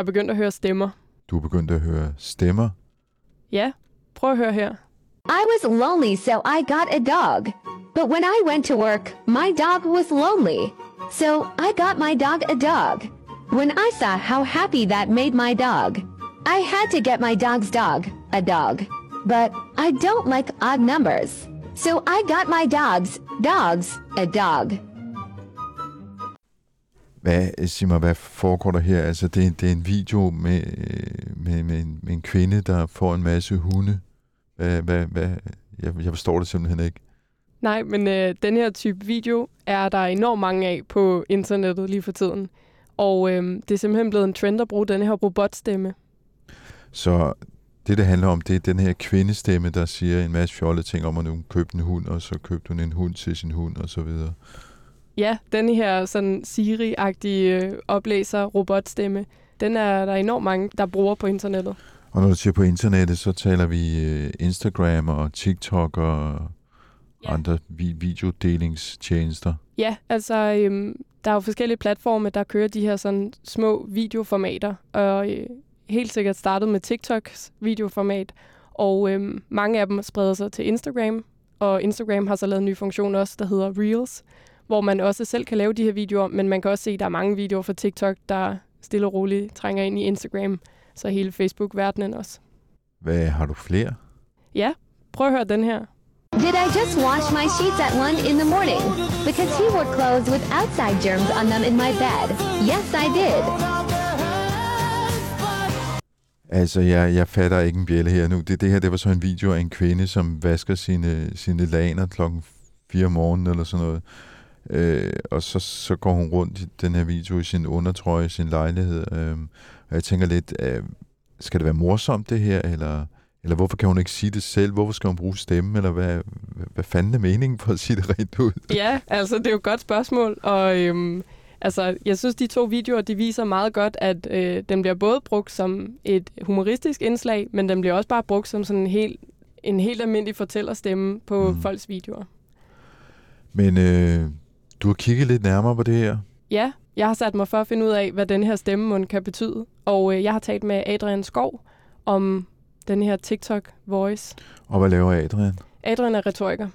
Er begyndt at høre stemmer. Du er begyndt at høre stemmer. Ja, prøv at høre her. I was lonely, so I got a dog. But when I went to work, my dog was lonely. So I got my dog a dog. When I saw how happy that made my dog, I had to get my dog's dog a dog. But I don't like odd numbers. So I got my dog's dogs a dog. Hvad, sig mig, hvad foregår der her? Altså, det, det er en video med, med, med, en, med en kvinde, der får en masse hunde. Hvad, hvad, hvad, jeg, jeg forstår det simpelthen ikke. Nej, men øh, den her type video er der enormt mange af på internettet lige for tiden. Og øh, det er simpelthen blevet en trend at bruge den her robotstemme. Så det, det handler om, det er den her kvindestemme, der siger en masse fjollede ting om, at hun købte en hund, og så købte hun en hund til sin hund, og så videre. Ja, den her sådan Siri-agtige øh, oplæser robotstemme, den er der enormt mange, der bruger på internettet. Og når du siger på internettet, så taler vi øh, Instagram og TikTok og Ja. andre vi- videodelingstjenester. Ja, altså øhm, der er jo forskellige platforme, der kører de her sådan små videoformater, og øh, helt sikkert startet med TikToks videoformat, og øhm, mange af dem spreder sig til Instagram, og Instagram har så lavet en ny funktion også, der hedder Reels, hvor man også selv kan lave de her videoer, men man kan også se, at der er mange videoer fra TikTok, der stille og roligt trænger ind i Instagram, så hele Facebook-verdenen også. Hvad har du flere? Ja, prøv at høre den her. Did I just wash my sheets at 1 in the morning? Because he wore clothes with outside germs on them in my bed. Yes, I did. Altså, jeg, jeg fatter ikke en bjælle her nu. Det, det her, det var så en video af en kvinde, som vasker sine, sine laner klokken 4 om morgenen eller sådan noget. Øh, og så, så går hun rundt i den her video i sin undertrøje i sin lejlighed. Øh, og jeg tænker lidt, øh, skal det være morsomt det her, eller, eller hvorfor kan hun ikke sige det selv? Hvorfor skal hun bruge stemme, eller hvad, hvad, fanden er meningen for at sige det rent ud? Ja, altså det er jo et godt spørgsmål, og øhm, altså, jeg synes, de to videoer, de viser meget godt, at øh, den bliver både brugt som et humoristisk indslag, men den bliver også bare brugt som sådan en helt, en helt almindelig fortællerstemme på mm. folks videoer. Men øh, du har kigget lidt nærmere på det her. Ja, jeg har sat mig for at finde ud af, hvad den her stemmemund kan betyde, og øh, jeg har talt med Adrian Skov om den her TikTok voice. Og hvad laver Adrian? Adrian er retoriker.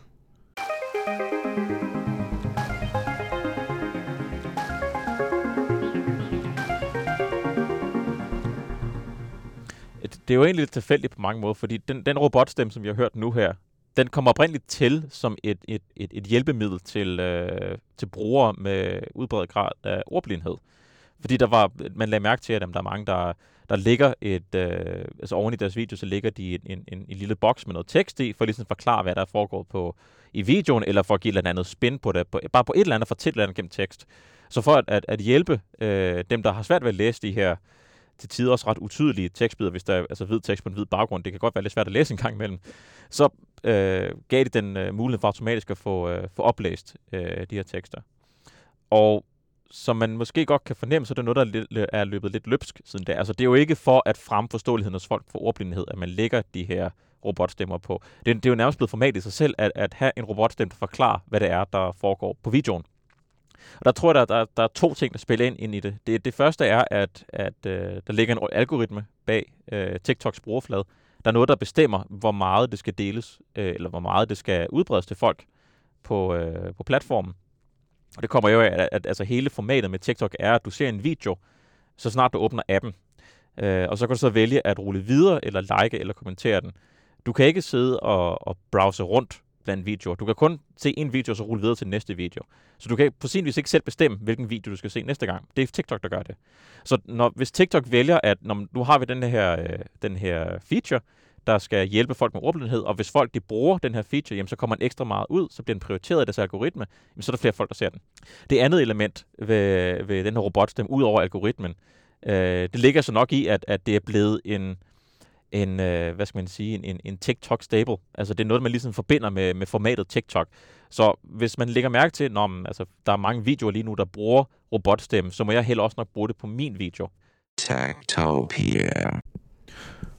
Det det er jo egentlig lidt tilfældigt på mange måder, fordi den, den robotstemme, som vi har hørt nu her, den kommer oprindeligt til som et, et, et, et hjælpemiddel til, øh, til brugere med udbredt grad af ordblindhed. Fordi der var, man lagde mærke til, at jamen, der er mange, der, der ligger et, øh, altså oven i deres video, så ligger de en, en, en, en lille boks med noget tekst i, for ligesom at forklare, hvad der er foregået på, i videoen, eller for at give et eller andet spin på det, på, bare på et eller andet, fortælle et eller andet gennem tekst. Så for at, at, at hjælpe øh, dem, der har svært ved at læse de her til tider også ret utydelige tekstbider, hvis der er altså hvid tekst på en hvid baggrund. Det kan godt være lidt svært at læse en gang imellem. Så øh, gav de den øh, mulighed for automatisk at få, øh, få oplæst øh, de her tekster. Og som man måske godt kan fornemme, så er det noget, der er løbet lidt løbsk siden da. Altså, det er jo ikke for at fremme forståeligheden hos folk for ordblindhed, at man lægger de her robotstemmer på. Det, det er jo nærmest blevet format i sig selv, at, at have en robotstemme, der forklarer, hvad det er, der foregår på videoen. Og der tror jeg, der, der, der er to ting, der spiller ind, ind i det. Det, det første er, at, at øh, der ligger en algoritme bag øh, TikToks brugerflade. Der er noget, der bestemmer, hvor meget det skal deles, øh, eller hvor meget det skal udbredes til folk på, øh, på platformen. Og det kommer jo af, at, at altså hele formatet med TikTok er, at du ser en video, så snart du åbner appen. Øh, og så kan du så vælge at rulle videre, eller like, eller kommentere den. Du kan ikke sidde og, og browse rundt blandt videoer. Du kan kun se en video, og så rulle videre til næste video. Så du kan på sin vis ikke selv bestemme, hvilken video du skal se næste gang. Det er TikTok, der gør det. Så når, hvis TikTok vælger, at når, nu har vi den her, øh, den her feature, der skal hjælpe folk med ordblindhed, og hvis folk de bruger den her feature, jamen, så kommer den ekstra meget ud, så bliver den prioriteret af deres algoritme, jamen, så er der flere folk, der ser den. Det andet element ved, ved den her robotstemme, ud over algoritmen, øh, det ligger så nok i, at, at det er blevet en, en, øh, hvad skal man sige, en, en TikTok stable. Altså det er noget, man ligesom forbinder med, med formatet TikTok. Så hvis man lægger mærke til, når altså, der er mange videoer lige nu, der bruger robotstemme, så må jeg heller også nok bruge det på min video. Techtopia.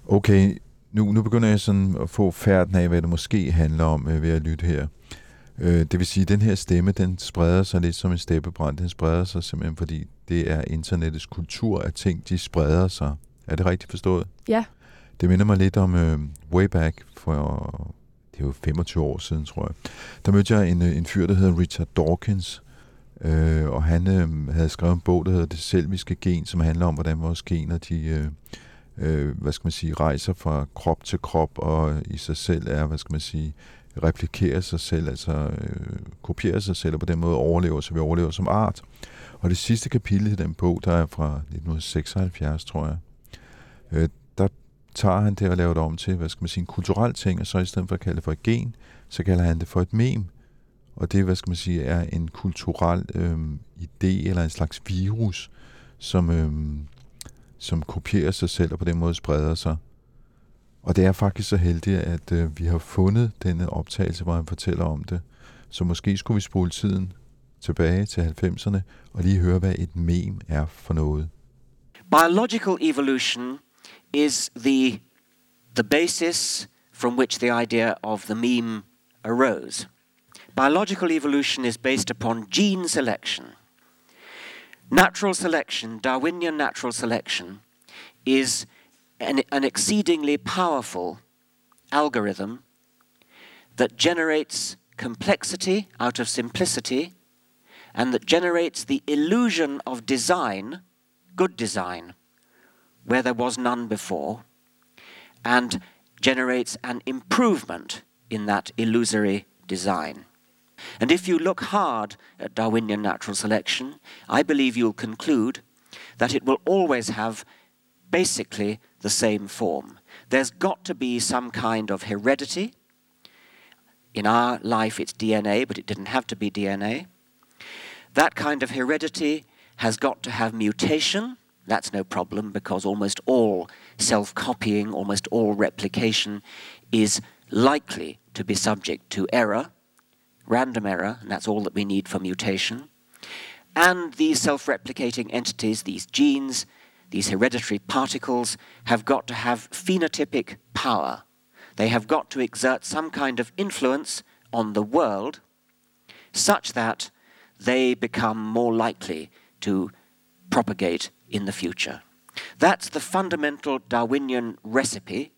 Okay, nu, nu begynder jeg sådan at få færden af, hvad det måske handler om øh, ved at lytte her. Øh, det vil sige, at den her stemme, den spreder sig lidt som en steppebrand. Den spreder sig simpelthen, fordi det er internettets kultur, at ting de spreder sig. Er det rigtigt forstået? Ja. Det minder mig lidt om øh, way back for, det er jo 25 år siden, tror jeg. Der mødte jeg en, øh, en fyr, der hedder Richard Dawkins, øh, og han øh, havde skrevet en bog, der hedder Det selviske gen, som handler om, hvordan vores gener, de, øh, øh, hvad skal man sige, rejser fra krop til krop, og i sig selv er, hvad skal man sige, replikerer sig selv, altså øh, kopierer sig selv, og på den måde overlever, så vi overlever som art. Og det sidste kapitel i den bog, der er fra 1976, tror jeg, øh, der tager han det og laver det om til, hvad skal man sige, en kulturel ting, og så i stedet for at kalde det for et gen, så kalder han det for et mem. Og det, hvad skal man sige, er en kulturel øh, idé eller en slags virus, som, øh, som kopierer sig selv og på den måde spreder sig. Og det er faktisk så heldigt, at øh, vi har fundet denne optagelse, hvor han fortæller om det. Så måske skulle vi spole tiden tilbage til 90'erne og lige høre, hvad et mem er for noget. Biological evolution is the, the basis from which the idea of the meme arose. Biological evolution is based upon gene selection. Natural selection, Darwinian natural selection, is an, an exceedingly powerful algorithm that generates complexity out of simplicity and that generates the illusion of design, good design, where there was none before, and generates an improvement in that illusory design. And if you look hard at Darwinian natural selection, I believe you'll conclude that it will always have basically the same form. There's got to be some kind of heredity. In our life, it's DNA, but it didn't have to be DNA. That kind of heredity has got to have mutation. That's no problem because almost all self copying, almost all replication is likely to be subject to error, random error, and that's all that we need for mutation. And these self replicating entities, these genes, these hereditary particles, have got to have phenotypic power. They have got to exert some kind of influence on the world such that they become more likely to propagate in the future. That's the fundamental Darwinian recipe.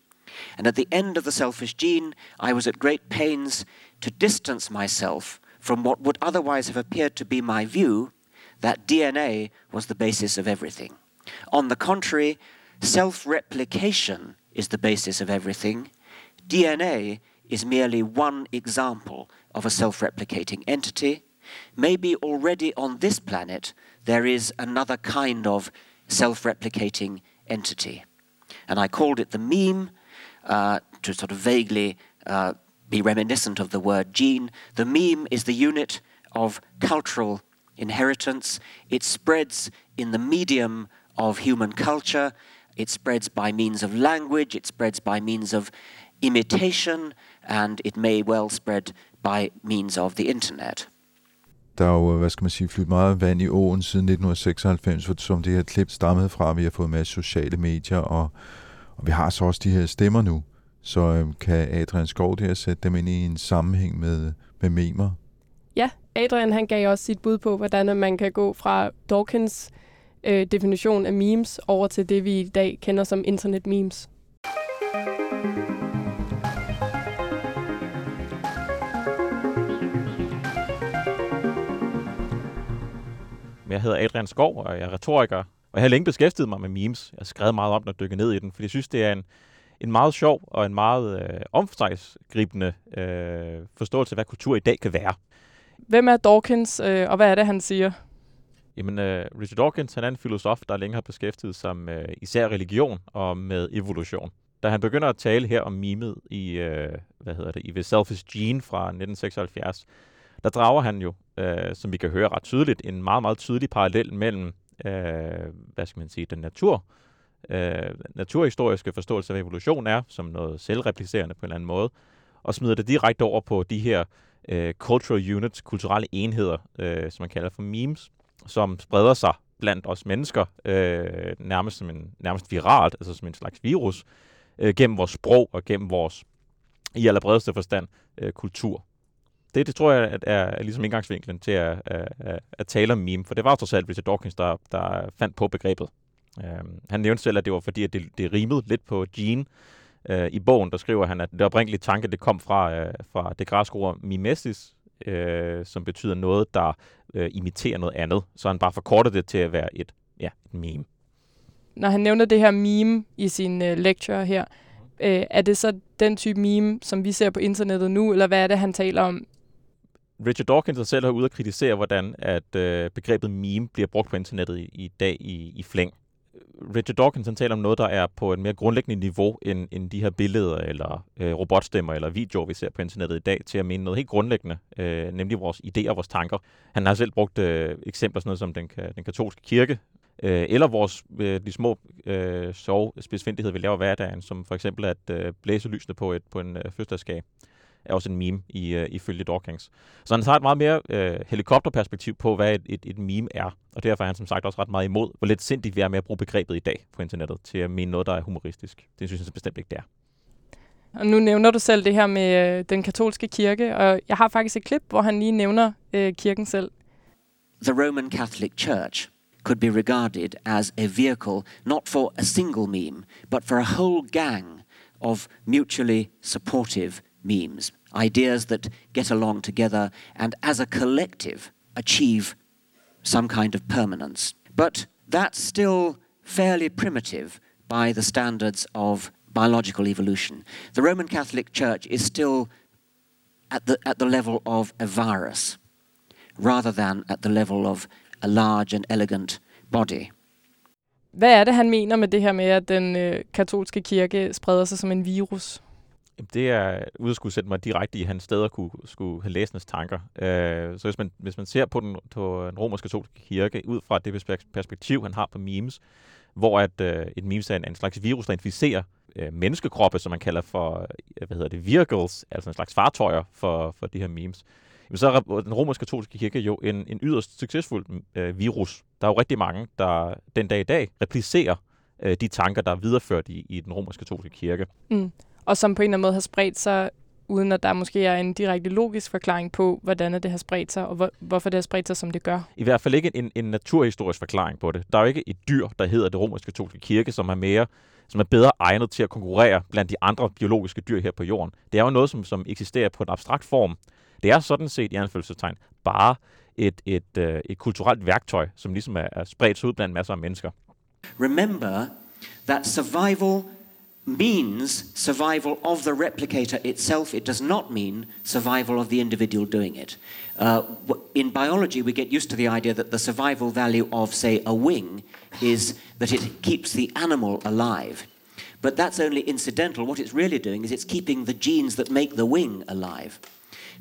And at the end of the selfish gene, I was at great pains to distance myself from what would otherwise have appeared to be my view that DNA was the basis of everything. On the contrary, self replication is the basis of everything. DNA is merely one example of a self replicating entity. Maybe already on this planet there is another kind of self replicating entity. And I called it the meme uh, to sort of vaguely uh, be reminiscent of the word gene. The meme is the unit of cultural inheritance. It spreads in the medium of human culture. It spreads by means of language. It spreads by means of imitation. And it may well spread by means of the internet. Der er jo, øh, hvad skal man sige, flyttet meget vand i åen siden 1996, som det her klip stammede fra. Vi har fået en masse sociale medier, og, og vi har så også de her stemmer nu. Så øhm, kan Adrian Skov der sætte dem ind i en sammenhæng med, med memer? Ja, Adrian han gav også sit bud på, hvordan man kan gå fra Dawkins øh, definition af memes over til det, vi i dag kender som internet memes. Jeg hedder Adrian Skov, og jeg er retoriker Og jeg har længe beskæftiget mig med memes. Jeg har skrevet meget om den og dykket ned i den, fordi jeg synes, det er en, en meget sjov og en meget øh, omfangsgribende øh, forståelse af, hvad kultur i dag kan være. Hvem er Dawkins, øh, og hvad er det, han siger? Jamen, øh, Richard Dawkins han er en filosof, der længe har beskæftiget sig med især religion og med evolution. Da han begynder at tale her om mimet i, øh, hvad hedder det, i The Selfish Gene fra 1976, der drager han jo, øh, som vi kan høre ret tydeligt, en meget, meget tydelig parallel mellem, øh, hvad skal man sige, den natur, øh, naturhistoriske forståelse af evolution er, som noget selvreplicerende på en eller anden måde, og smider det direkte over på de her øh, cultural units, kulturelle enheder, øh, som man kalder for memes, som spreder sig blandt os mennesker, øh, nærmest som en nærmest viralt, altså som en slags virus, øh, gennem vores sprog og gennem vores, i allerbredeste forstand, øh, kultur. Det, det tror jeg at er, er ligesom indgangsvinklen til at, at, at, at tale om meme, for det var trods alt Richard Dawkins, der, der fandt på begrebet. Øhm, han nævnte selv, at det var fordi, at det, det rimede lidt på gene. Øh, I bogen, der skriver han, at det oprindelige tanke, det kom fra, øh, fra det græske ord mimesis, øh, som betyder noget, der øh, imiterer noget andet. Så han bare forkortede det til at være et, ja, et meme. Når han nævner det her meme i sin øh, lecture her, øh, er det så den type meme, som vi ser på internettet nu, eller hvad er det, han taler om? Richard Dawkins selv har ude at kritisere, hvordan at øh, begrebet meme bliver brugt på internettet i, i dag i, i flæng. Richard Dawkins han taler om noget, der er på et mere grundlæggende niveau end, end de her billeder eller øh, robotstemmer eller videoer, vi ser på internettet i dag, til at mene noget helt grundlæggende, øh, nemlig vores idéer og vores tanker. Han har selv brugt øh, eksempler sådan noget som den, den katolske kirke, øh, eller vores øh, de små øh, sovespidsfindigheder, vi laver hverdagen, som for eksempel at øh, blæse lysene på, et, på en øh, fødselsdagsgave er også en meme i, uh, ifølge Dawkins. Så han tager et meget mere uh, helikopterperspektiv på, hvad et, et, et meme er. Og derfor er han som sagt også ret meget imod, hvor lidt sindigt vi er med at bruge begrebet i dag på internettet til at mene noget, der er humoristisk. Det synes jeg bestemt ikke, det er. Og nu nævner du selv det her med øh, den katolske kirke, og jeg har faktisk et klip, hvor han lige nævner øh, kirken selv. The Roman Catholic Church could be regarded as a vehicle not for a single meme, but for a whole gang of mutually supportive memes, ideas that get along together and as a collective achieve some kind of permanence. But that's still fairly primitive by the standards of biological evolution. The Roman Catholic Church is still at the, at the level of a virus rather than at the level of a large and elegant body. Hvad er det, han mener med det her med, at den øh, katolske kirke spreder sig som en virus? Det er ude at skulle sætte mig direkte i hans sted og kunne, skulle have læsendes tanker. Øh, så hvis man, hvis man ser på den, på den romerske katolske kirke, ud fra det perspektiv, han har på memes, hvor at, øh, et memes er en, en slags virus, der inficerer øh, menneskekroppe, som man kalder for, øh, hvad hedder det, vehicles, altså en slags fartøjer for, for de her memes, jamen så er den romerske katolske kirke jo en, en yderst succesfuld øh, virus. Der er jo rigtig mange, der den dag i dag replicerer øh, de tanker, der er videreført i, i den romerske katolske kirke. Mm og som på en eller anden måde har spredt sig, uden at der måske er en direkte logisk forklaring på, hvordan det har spredt sig, og hvor, hvorfor det har spredt sig, som det gør. I hvert fald ikke en, en naturhistorisk forklaring på det. Der er jo ikke et dyr, der hedder det romerske katolske kirke, som er mere som er bedre egnet til at konkurrere blandt de andre biologiske dyr her på jorden. Det er jo noget, som, som eksisterer på en abstrakt form. Det er sådan set, i anfølgelsestegn, bare et, et, et, øh, et kulturelt værktøj, som ligesom er, er spredt sig ud blandt masser af mennesker. Remember that survival means survival of the replicator itself. It does not mean survival of the individual doing it. Uh, in biology, we get used to the idea that the survival value of, say, a wing is that it keeps the animal alive. But that's only incidental. What it's really doing is it's keeping the genes that make the wing alive.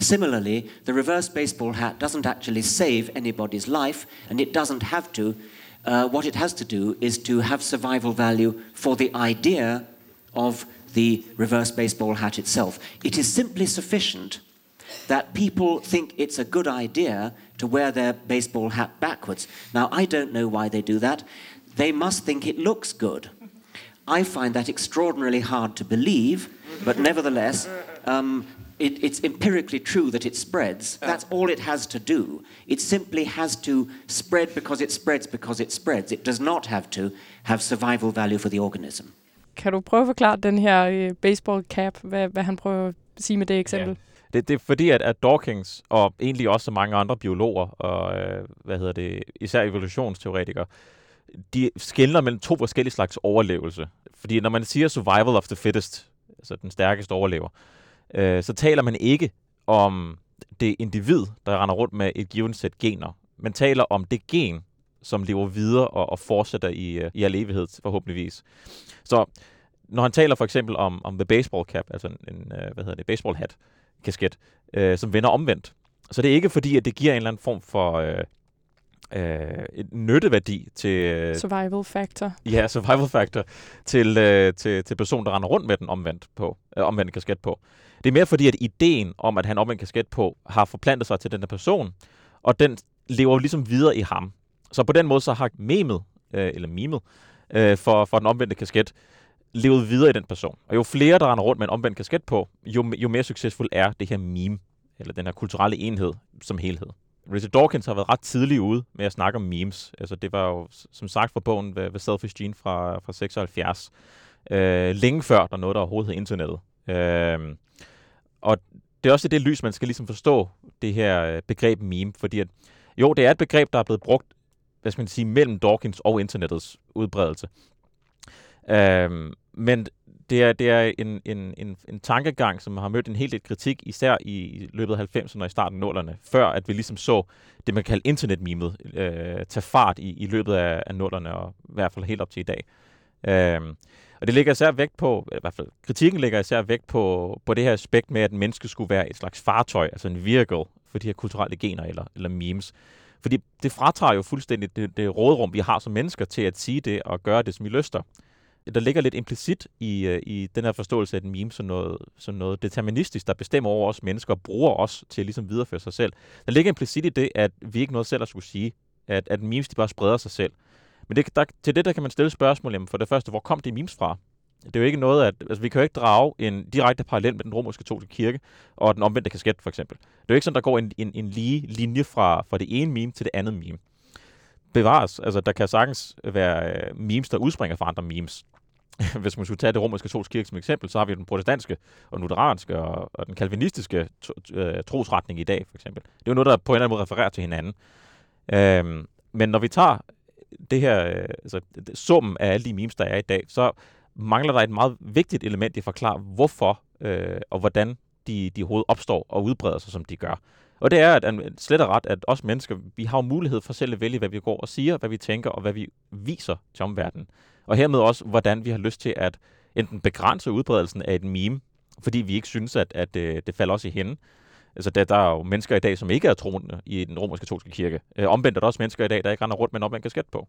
Similarly, the reverse baseball hat doesn't actually save anybody's life, and it doesn't have to. Uh, what it has to do is to have survival value for the idea of the reverse baseball hat itself. It is simply sufficient that people think it's a good idea to wear their baseball hat backwards. Now, I don't know why they do that. They must think it looks good. I find that extraordinarily hard to believe, but nevertheless, um, it, it's empirically true that it spreads. That's all it has to do. It simply has to spread because it spreads because it spreads. It does not have to have survival value for the organism. Kan du prøve at forklare den her øh, baseball cap, hvad, hvad han prøver at sige med det eksempel? Ja. Det, det er fordi, at, at Dawkins, og egentlig også mange andre biologer, og øh, hvad hedder det, især evolutionsteoretikere, de skældner mellem to forskellige slags overlevelse. Fordi når man siger survival of the fittest, altså den stærkeste overlever, øh, så taler man ikke om det individ, der render rundt med et givet sæt gener. Man taler om det gen, som lever videre og, og fortsætter i, øh, i al evighed, forhåbentligvis. Så når han taler for eksempel om, om the baseball cap, altså en, en øh, hvad hedder det, baseball hat, kasket, øh, som vender omvendt, så det er ikke fordi, at det giver en eller anden form for øh, øh, et nytteværdi til... Øh, Survival factor. Ja, survival factor til, øh, til, til personen, der render rundt med den omvendt, på, øh, omvendt kasket på. Det er mere fordi, at ideen om, at han omvendt kasket på, har forplantet sig til den der person, og den lever ligesom videre i ham. Så på den måde så har memet, øh, eller mimet, øh, for, for den omvendte kasket, levet videre i den person. Og jo flere, der render rundt med en omvendt kasket på, jo, jo mere succesfuld er det her meme, eller den her kulturelle enhed som helhed. Richard Dawkins har været ret tidlig ude med at snakke om memes. Altså, det var jo, som sagt, fra bogen The Selfish Gene fra, fra 76. Øh, længe før der noget, der overhovedet hed internettet. Øh, og det er også det lys, man skal ligesom forstå det her øh, begreb meme, fordi at, jo, det er et begreb, der er blevet brugt, hvad skal man sige, mellem Dawkins og internettets udbredelse. Øh, men det er, det er en, en, en, en tankegang, som har mødt en hel del kritik, især i løbet af 90'erne og i starten af 0'erne, før at vi ligesom så det, man kalder internetmimet, øh, tage fart i, i løbet af, af 0'erne, og i hvert fald helt op til i dag. Øh, og det ligger især vægt på, i hvert fald kritikken ligger især vægt på, på det her aspekt med, at mennesket skulle være et slags fartøj, altså en vehicle for de her kulturelle gener eller, eller memes. Fordi det fratager jo fuldstændig det, det rådrum, vi har som mennesker til at sige det og gøre det, som vi lyster der ligger lidt implicit i, øh, i den her forståelse af den meme som noget, som noget deterministisk, der bestemmer over os mennesker og bruger os til ligesom at ligesom videreføre sig selv. Der ligger implicit i det, at vi ikke noget selv at skulle sige, at, at memes de bare spreder sig selv. Men det, der, til det der kan man stille spørgsmål, jamen for det første, hvor kom de memes fra? Det er jo ikke noget, at altså, vi kan jo ikke drage en direkte parallel med den romerske katolske kirke og den omvendte kasket, for eksempel. Det er jo ikke sådan, der går en, en, en lige linje fra, fra det ene meme til det andet meme. Bevares. Altså, der kan sagtens være øh, memes, der udspringer fra andre memes. hvis man skulle tage det romerske katolske kirke som eksempel, så har vi den protestantiske og lutheranske og, og den kalvinistiske øh, trosretning i dag, for eksempel. Det er jo noget, der på en eller anden måde refererer til hinanden. Øhm, men når vi tager det her, øh, altså summen af alle de memes, der er i dag, så mangler der et meget vigtigt element i at forklare, hvorfor øh, og hvordan de, de overhovedet opstår og udbreder sig, som de gør. Og det er at, at slet og ret, at os mennesker, vi har jo mulighed for selv at vælge, hvad vi går og siger, hvad vi tænker og hvad vi viser til omverdenen. Og hermed også, hvordan vi har lyst til at enten begrænse udbredelsen af et meme, fordi vi ikke synes, at, at øh, det falder os i hende. Altså, der, der er jo mennesker i dag, som ikke er troende i den romerske katolske kirke. Øh, omvendt er der også mennesker i dag, der ikke render rundt med en omvendt kasket på.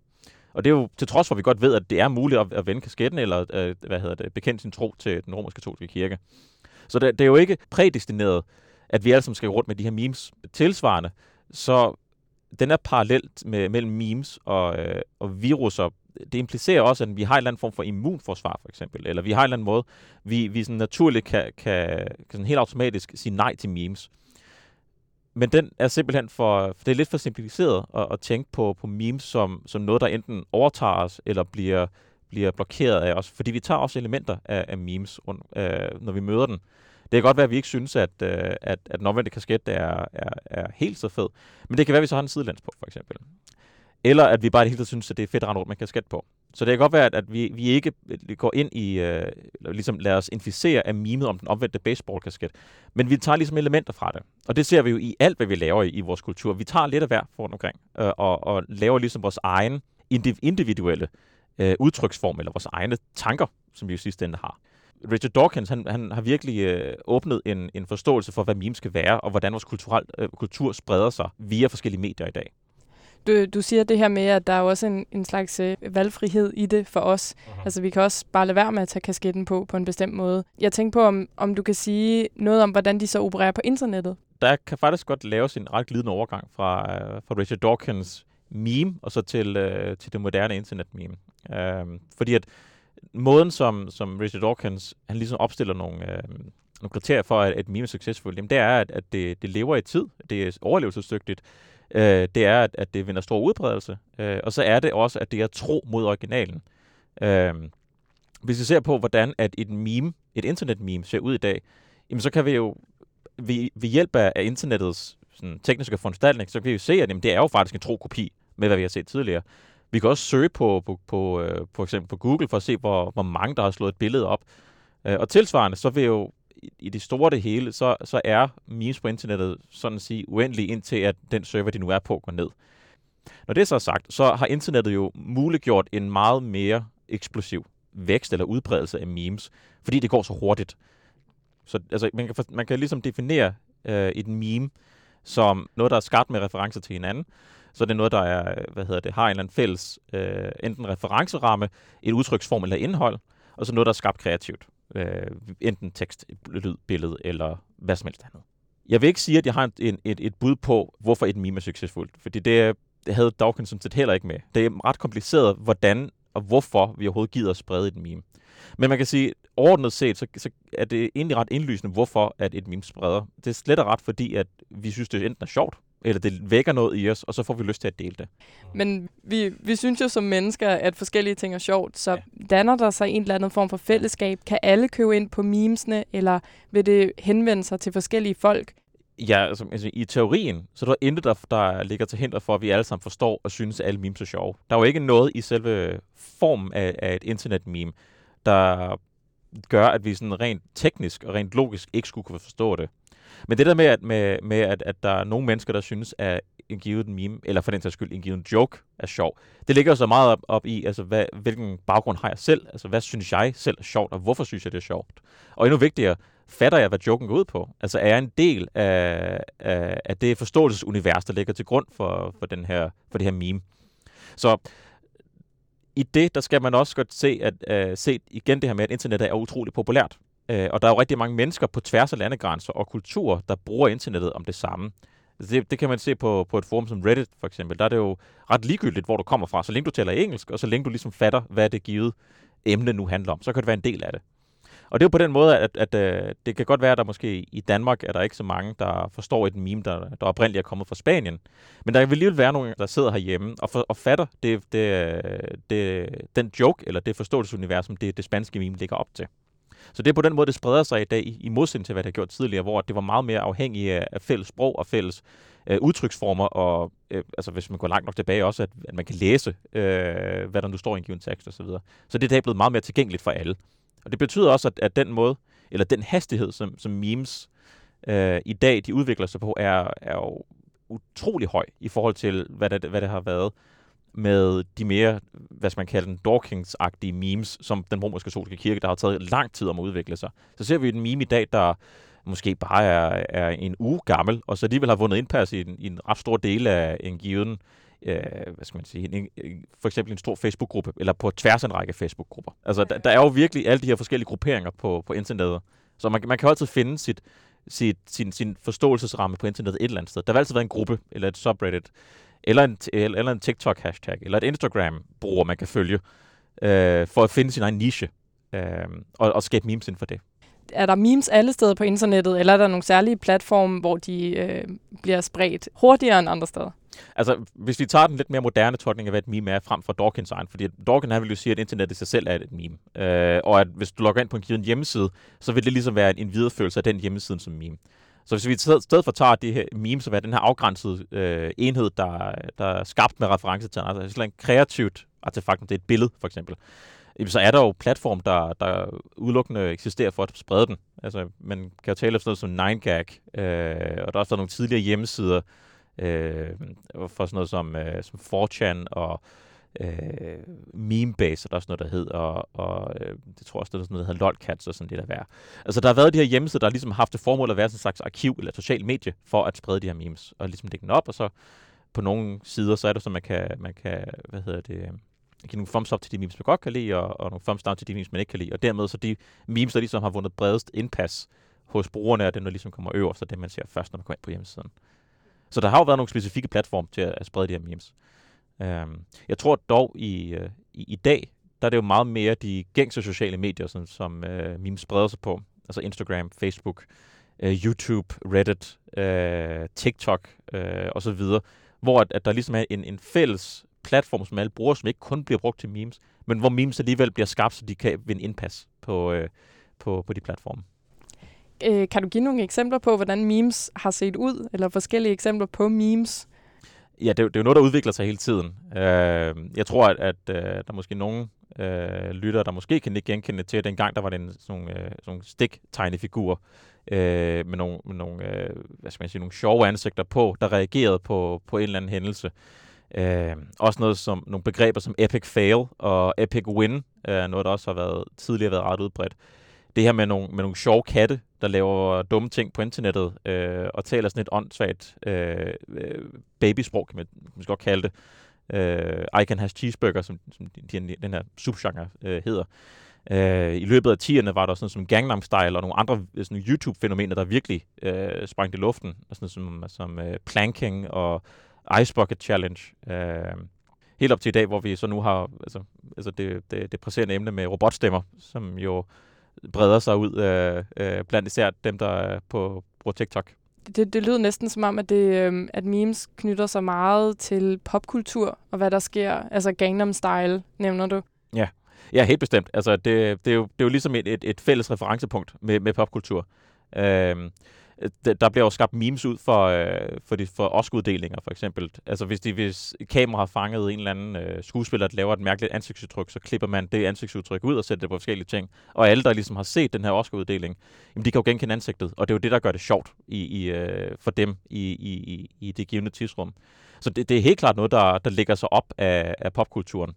Og det er jo til trods for, at vi godt ved, at det er muligt at, at vende kasketten, eller øh, hvad hedder det, bekende sin tro til den romerske katolske kirke. Så det, det er jo ikke prædestineret, at vi alle sammen skal rundt med de her memes tilsvarende. Så den er parallelt med, mellem memes og, øh, og viruser det implicerer også, at vi har en eller anden form for immunforsvar, for eksempel. Eller vi har en eller anden måde, vi, vi sådan naturligt kan, kan, kan sådan helt automatisk sige nej til memes. Men den er simpelthen for, for det er lidt for simplificeret at, at tænke på, på memes som, som noget, der enten overtager os, eller bliver, bliver blokeret af os. Fordi vi tager også elementer af, af memes, rundt, øh, når vi møder den. Det kan godt være, at vi ikke synes, at, øh, at, at den omvendte kasket er, er, er helt så fed. Men det kan være, at vi så har en sidelæns på, for eksempel. Eller at vi bare det hele synes, at det er fedt at rende rundt med kasket på. Så det kan godt være, at, vi, vi ikke øh, går ind i, øh, ligesom lader os inficere af mimet om den omvendte baseballkasket, men vi tager ligesom elementer fra det. Og det ser vi jo i alt, hvad vi laver i, i vores kultur. Vi tager lidt af hver rundt omkring, øh, og, og laver ligesom vores egen individuelle øh, udtryksform, eller vores egne tanker, som vi jo sidste ende har. Richard Dawkins, han, han har virkelig øh, åbnet en, en forståelse for, hvad memes skal være, og hvordan vores kulturel, øh, kultur spreder sig via forskellige medier i dag. Du, du siger det her med, at der er også en, en slags øh, valgfrihed i det for os. Aha. Altså, vi kan også bare lade være med at tage kasketten på på en bestemt måde. Jeg tænker på, om, om du kan sige noget om, hvordan de så opererer på internettet. Der kan faktisk godt laves en ret glidende overgang fra, uh, fra Richard Dawkins meme, og så til, uh, til det moderne internet-meme. Uh, fordi at måden, som, som Richard Dawkins han ligesom opstiller nogle, uh, nogle kriterier for, at et meme er succesfuldt, jamen det er, at, at det, det lever i tid, det er overlevelsesdygtigt, øh, det er, at, at det vinder stor udbredelse. Øh, og så er det også, at det er tro mod originalen. Øh, hvis vi ser på, hvordan at et meme, et internet-meme ser ud i dag, jamen så kan vi jo ved, ved hjælp af, af internettets sådan, tekniske foranstaltning, så kan vi jo se, at jamen, det er jo faktisk en tro kopi med, hvad vi har set tidligere. Vi kan også søge på, på, på øh, for eksempel på Google for at se, hvor, hvor mange der har slået et billede op. Øh, og tilsvarende, så vil jo i, det store det hele, så, så er memes på internettet sådan at sige uendelig indtil at den server, de nu er på, går ned. Når det så er sagt, så har internettet jo muliggjort en meget mere eksplosiv vækst eller udbredelse af memes, fordi det går så hurtigt. Så altså, man, kan, for- man kan ligesom definere øh, et meme som noget, der er skabt med referencer til hinanden. Så det er noget, der er, hvad hedder det, har en eller anden fælles øh, enten referenceramme, et udtryksform eller indhold, og så noget, der er skabt kreativt. Øh, enten tekst, lyd, billede eller hvad som helst andet. Jeg vil ikke sige, at jeg har en, et, et bud på, hvorfor et meme er succesfuldt, fordi det, det havde Dawkins sådan set heller ikke med. Det er ret kompliceret, hvordan og hvorfor vi overhovedet gider at sprede et meme. Men man kan sige, overordnet set, så, så er det egentlig ret indlysende, hvorfor at et meme spreder. Det er slet og ret, fordi at vi synes, det enten er sjovt, eller det vækker noget i os, og så får vi lyst til at dele det. Men vi, vi synes jo som mennesker, at forskellige ting er sjovt, så ja. danner der sig en eller anden form for fællesskab? Kan alle købe ind på memesene, eller vil det henvende sig til forskellige folk? Ja, altså, altså i teorien, så er der intet, der, der ligger til hinder for, at vi alle sammen forstår og synes, at alle memes er sjove. Der er jo ikke noget i selve formen af, af et internet-meme, der gør, at vi sådan rent teknisk og rent logisk ikke skulle kunne forstå det. Men det der med, at, med, med at, at der er nogle mennesker, der synes, at en givet meme, eller for den sags skyld en given joke, er sjov, det ligger jo så meget op, op i, altså hvad, hvilken baggrund har jeg selv? Altså hvad synes jeg selv er sjovt, og hvorfor synes jeg, det er sjovt? Og endnu vigtigere, fatter jeg, hvad joken går ud på? Altså er jeg en del af, af, af det forståelsesunivers, der ligger til grund for, for, den her, for det her meme? Så i det, der skal man også godt se, at uh, se igen det her med, at internettet er utrolig populært. Øh, og der er jo rigtig mange mennesker på tværs af landegrænser og kulturer, der bruger internettet om det samme. Det, det kan man se på, på et forum som Reddit, for eksempel. Der er det jo ret ligegyldigt, hvor du kommer fra. Så længe du taler engelsk, og så længe du ligesom fatter, hvad det givet emne nu handler om, så kan det være en del af det. Og det er jo på den måde, at, at, at det kan godt være, at der måske i Danmark er der ikke så mange, der forstår et meme, der, der oprindeligt er kommet fra Spanien. Men der vil alligevel være nogen, der sidder herhjemme og, for, og fatter det, det, øh, det, den joke, eller det forståelsesunivers, som det, det spanske meme ligger op til. Så det er på den måde, det spreder sig i dag, i, modsætning til, hvad det har gjort tidligere, hvor det var meget mere afhængigt af, fælles sprog og fælles øh, udtryksformer, og øh, altså, hvis man går langt nok tilbage også, at, at man kan læse, øh, hvad der nu står i en given tekst osv. Så, videre. så det er i dag blevet meget mere tilgængeligt for alle. Og det betyder også, at, at den måde, eller den hastighed, som, som memes øh, i dag de udvikler sig på, er, er jo utrolig høj i forhold til, hvad det, hvad det har været med de mere, hvad skal man kalde den, Dawkins-agtige memes, som den romerske katolske kirke, der har taget lang tid om at udvikle sig. Så ser vi en meme i dag, der måske bare er, er en uge gammel, og så alligevel har vundet indpas i en, i en ret stor del af en given, øh, hvad skal man sige, en, en, for eksempel en stor Facebook-gruppe, eller på tværs af en række Facebook-grupper. Altså, der, der er jo virkelig alle de her forskellige grupperinger på, på internettet, så man, man kan jo altid finde sit, sit, sin, sin forståelsesramme på internettet et eller andet sted. Der vil altid være en gruppe, eller et subreddit, eller en, eller en TikTok-hashtag, eller et Instagram-bruger, man kan følge, øh, for at finde sin egen niche, øh, og, og skabe memes inden for det. Er der memes alle steder på internettet, eller er der nogle særlige platforme, hvor de øh, bliver spredt hurtigere end andre steder? Altså, hvis vi tager den lidt mere moderne tolkning af, hvad et meme er, frem for Dawkins egen, fordi Dawkins han vil jo sige, at internettet i sig selv er et meme, øh, og at hvis du logger ind på en given hjemmeside, så vil det ligesom være en, videreførelse af den hjemmeside som meme. Så hvis vi i stedet for tager det her meme, som er den her afgrænsede øh, enhed, der, der er skabt med reference til altså altså en kreativt artefakt, det er et billede for eksempel, så er der jo platform, der, der udelukkende eksisterer for at sprede den. Altså, man kan jo tale om sådan noget som 9gag, øh, og der er også nogle tidligere hjemmesider øh, for sådan noget som, øh, som 4chan og øh, Memebase, og der er sådan noget, der hedder, og, og øh, det tror jeg også, der er sådan noget, der hedder LOLcats og sådan det der værd. Altså, der har været de her hjemmesider, der ligesom har haft det formål at være sådan en slags arkiv eller social medie for at sprede de her memes, og ligesom lægge den op, og så på nogle sider, så er det så, man kan, man kan hvad hedder det, øh, give nogle thumbs up til de memes, man godt kan lide, og, og nogle thumbs down til de memes, man ikke kan lide. Og dermed så de memes, der ligesom har vundet bredest indpas hos brugerne, er det, der ligesom kommer øverst, og det man ser først, når man kommer ind på hjemmesiden. Så der har jo været nogle specifikke platforme til at, at sprede de her memes. Øhm, jeg tror dog i, øh, i, i dag, der er det jo meget mere de gængse sociale medier, sådan, som øh, memes spreder sig på. Altså Instagram, Facebook, øh, YouTube, Reddit, øh, TikTok øh, osv., hvor at, at der ligesom er en, en fælles platform, som alle bruger, som ikke kun bliver brugt til memes, men hvor memes alligevel bliver skabt, så de kan vinde indpas på, øh, på, på de platforme. Øh, kan du give nogle eksempler på, hvordan memes har set ud, eller forskellige eksempler på memes? Ja, det, det er jo noget, der udvikler sig hele tiden. Øh, jeg tror, at, at øh, der er måske nogen øh, lyttere, der måske kan ikke genkende til, at dengang der var den, sådan nogle, øh, sådan nogle stik-tegnefigurer øh, med nogle, med nogle, øh, hvad skal man sige, nogle sjove ansigter på, der reagerede på, på en eller anden hændelse. Øh, også noget som nogle begreber som epic fail og epic win, øh, noget, der også har været tidligere været ret udbredt. Det her med nogle, med nogle sjove katte, der laver dumme ting på internettet, øh, og taler sådan et åndssvagt øh, øh babysprog, kan man måske godt kalde det. Øh, I can have cheeseburger, som, som den, den her subgenre øh, hedder. Øh, I løbet af 10'erne var der sådan som Gangnam Style og nogle andre øh, sådan YouTube-fænomener, der virkelig øh, sprang i luften. Sådan som, som øh, planking og Ice Bucket Challenge. Øh, helt op til i dag, hvor vi så nu har altså, altså det, det, det presserende emne med robotstemmer, som jo breder sig ud øh, øh, blandt især dem, der er på bruger TikTok. Det, det lyder næsten som om, at, det, øhm, at memes knytter sig meget til popkultur og hvad der sker. Altså Gangnam Style, nævner du. Ja, helt bestemt. Altså, det, det, er, jo, det er jo ligesom et, et, et fælles referencepunkt med, med popkultur. D- der bliver jo skabt memes ud for, øh, for, de, for Oscar-uddelinger, for eksempel. Altså, hvis, de, hvis kamera har fanget en eller anden øh, skuespiller, der laver et mærkeligt ansigtsudtryk, så klipper man det ansigtsudtryk ud og sætter det på forskellige ting. Og alle, der ligesom har set den her Oscar-uddeling, jamen, de kan jo genkende ansigtet. Og det er jo det, der gør det sjovt i, i, øh, for dem i, i, i, i det givende tidsrum. Så det, det er helt klart noget, der, der ligger sig op af, af popkulturen.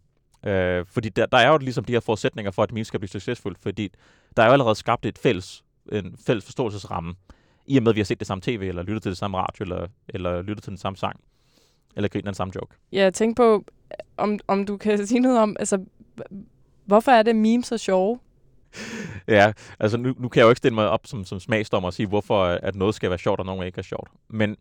Øh, fordi der, der er jo ligesom de her forudsætninger for, at memes skal blive succesfuldt, fordi der er jo allerede skabt et fælles, en fælles forståelsesramme, i og med, at vi har set det samme tv, eller lyttet til det samme radio, eller, eller lyttet til den samme sang, eller griner den samme joke. Ja, jeg tænker på, om, om du kan sige noget om, altså, hvorfor er det memes så sjove? Ja, altså nu, nu kan jeg jo ikke stille mig op som, som smagsdommer og sige, hvorfor at noget skal være sjovt, og noget ikke er sjovt. Men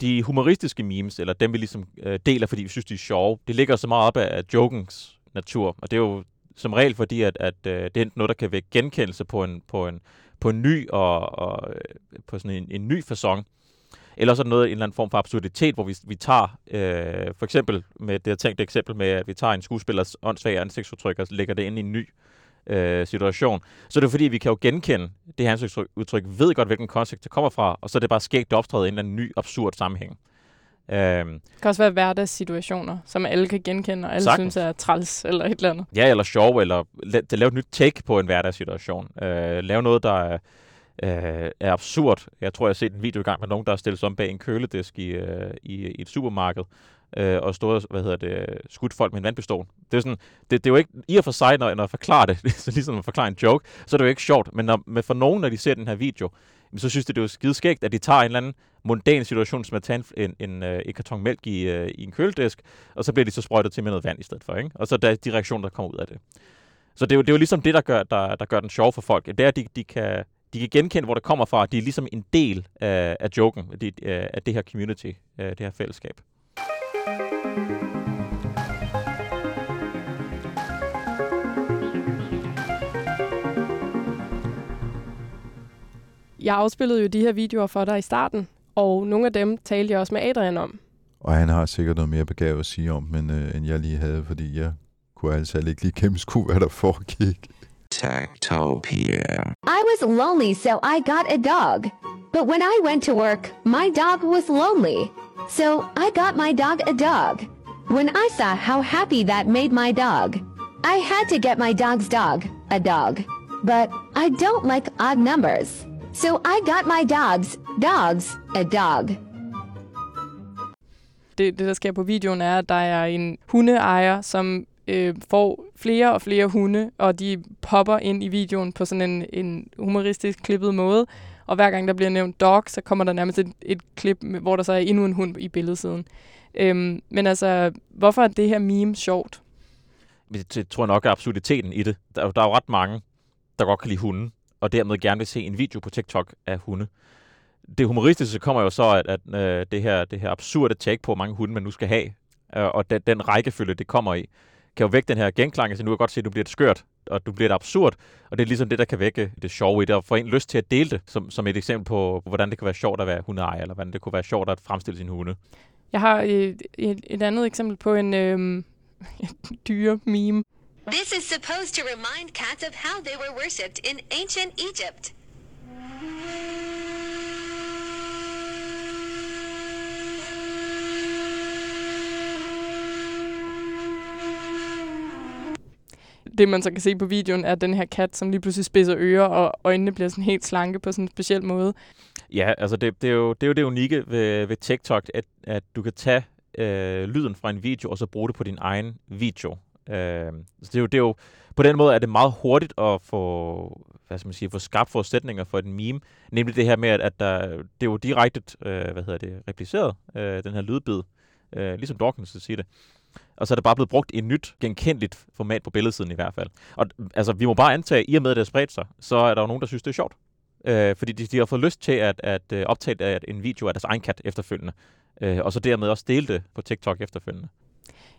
de humoristiske memes, eller dem vi ligesom øh, deler, fordi vi synes, de er sjove, det ligger så meget op af, af jokens natur. Og det er jo som regel fordi, at, at øh, det er enten noget, der kan vække genkendelse på en, på en, på en ny og, og øh, på sådan en, en ny façon. Eller så er noget, en eller anden form for absurditet, hvor vi, vi tager, øh, for eksempel med det jeg tænkte eksempel med, at vi tager en skuespillers åndssvage ansigtsudtryk og lægger det ind i en ny øh, situation. Så det er fordi, vi kan jo genkende det her ansigtsudtryk, ved godt, hvilken kontekst det kommer fra, og så er det bare skægt, optræde i en eller anden ny, absurd sammenhæng. Øhm, Det kan også være hverdagssituationer, som alle kan genkende, og alle Sagtens. synes er træls eller et eller andet. ja, eller sjov, eller la- lave et nyt take på en hverdagssituation. Øh, lave noget, der er, øh, er absurd. Jeg tror, jeg har set en video i gang med nogen, der er stillet sig om bag en køledisk i, øh, i, i et supermarked, øh, og stået, hvad hedder det, skudt folk med en vandpistol. Det er, sådan, det, det er jo ikke, i og for sig, når, når jeg forklarer det, så ligesom at forklare en joke, så er det jo ikke sjovt, men, når, men for nogen, når de ser den her video, så synes de, det er jo skide skægt, at de tager en eller anden mundan situation, som at tage en, en, en, øh, en karton mælk i, øh, i en køledisk, og så bliver de så sprøjtet til med noget vand i stedet for, ikke? Og så er der de reaktioner, der kommer ud af det. Så det er jo, det er jo ligesom det, der gør, der, der gør den sjov for folk. Det er, at de, de, kan, de kan genkende, hvor det kommer fra. De er ligesom en del af, af joken, af det, af det her community, af det her fællesskab. Jeg afspillede jo de her videoer for dig i starten, og nogle af dem talte jeg også med Adrian om. Og han har sikkert noget mere begavet at sige om, men, øh, end jeg lige havde, fordi jeg kunne altså ikke lige gennemskue, hvad der foregik. Tactopia. I was lonely, so I got a dog. But when I went to work, my dog was lonely. So I got my dog a dog. When I saw how happy that made my dog, I had to get my dog's dog a dog. But I don't like odd numbers. So I got my dog's dogs a dog. Det, det, der sker på videoen, er, at der er en hundeejer, som øh, får flere og flere hunde, og de popper ind i videoen på sådan en, en humoristisk klippet måde. Og hver gang der bliver nævnt dog, så kommer der nærmest et, et klip, med- hvor der så er endnu en hund i billedsiden. Øhm, men altså, hvorfor er det her meme sjovt? Det, det tror jeg nok er absurditeten i det. Der, er jo- der er jo ret mange, der godt kan lide hunde, og dermed gerne vil se en video på TikTok af hunde. Det humoristiske kommer jo så, at, at øh, det, her, det her absurde take på, hvor mange hunde man nu skal have, øh, og den, den rækkefølge, det kommer i, kan jo vække den her genklang. Altså, nu kan jeg godt se, at du bliver et skørt, og du bliver et absurd, og det er ligesom det, der kan vække det sjove i det, og få en lyst til at dele det, som, som et eksempel på, hvordan det kan være sjovt at være hundeejer, eller hvordan det kunne være sjovt at fremstille sin hunde. Jeg har øh, et, et, andet eksempel på en øh, dyre meme. This is supposed to remind cats of how they were worshipped in ancient Egypt. det, man så kan se på videoen, er den her kat, som lige pludselig spidser ører, og øjnene bliver sådan helt slanke på sådan en speciel måde. Ja, altså det, det, er, jo, det er jo det unikke ved, ved TikTok, at, at du kan tage øh, lyden fra en video, og så bruge det på din egen video. Øh, så det er, jo, det er jo, på den måde er det meget hurtigt at få, hvad skal man sige, få skabt forudsætninger for et meme. Nemlig det her med, at, at der, det er jo direkte, øh, hvad hedder det, repliceret, øh, den her lydbid. Øh, ligesom Dawkins siger det. Og så er det bare blevet brugt i et nyt, genkendeligt format på billedsiden i hvert fald. Og altså, vi må bare antage, at i og med, at det er spredt sig, så er der jo nogen, der synes, det er sjovt. Øh, fordi de, de har fået lyst til at, at øh, optage at en video af deres egen kat efterfølgende. Øh, og så dermed også dele det på TikTok efterfølgende.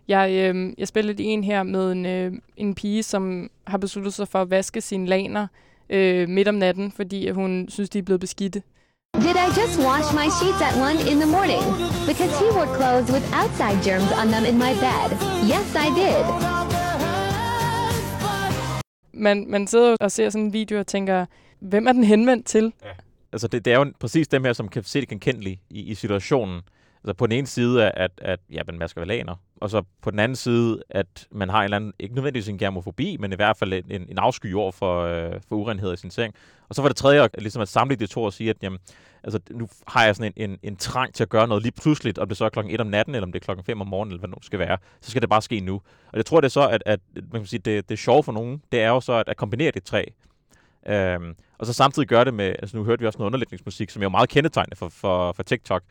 Jeg, øh, jeg spiller lige en her med en, øh, en pige, som har besluttet sig for at vaske sine laner øh, midt om natten, fordi hun synes, de er blevet beskidte. Did I just wash my sheets at 1 in the morning? Because he wore clothes with outside germs on them in my bed. Yes, I did. Man, man sidder og ser sådan en video og tænker, hvem er den henvendt til? Altså det, det er jo præcis dem her, som kan se det genkendelige i, i situationen. Altså på den ene side, at, at ja, man masker laner, og så på den anden side, at man har en eller anden, ikke nødvendigvis en germofobi, men i hvert fald en, en afsky over for, øh, for urenhed i sin seng. Og så var det tredje, at, ligesom at samle de to og sige, at jamen, altså, nu har jeg sådan en, en, en trang til at gøre noget lige pludseligt, om det så er klokken 1 om natten, eller om det er klokken 5 om morgenen, eller hvad det nu skal være. Så skal det bare ske nu. Og jeg tror, det er så, at, at man kan sige, det, det er sjovt for nogen, det er jo så at, at kombinere de tre. Øhm, og så samtidig gøre det med, altså nu hørte vi også noget underlægningsmusik, som er jo meget kendetegnende for, for, for TikTok.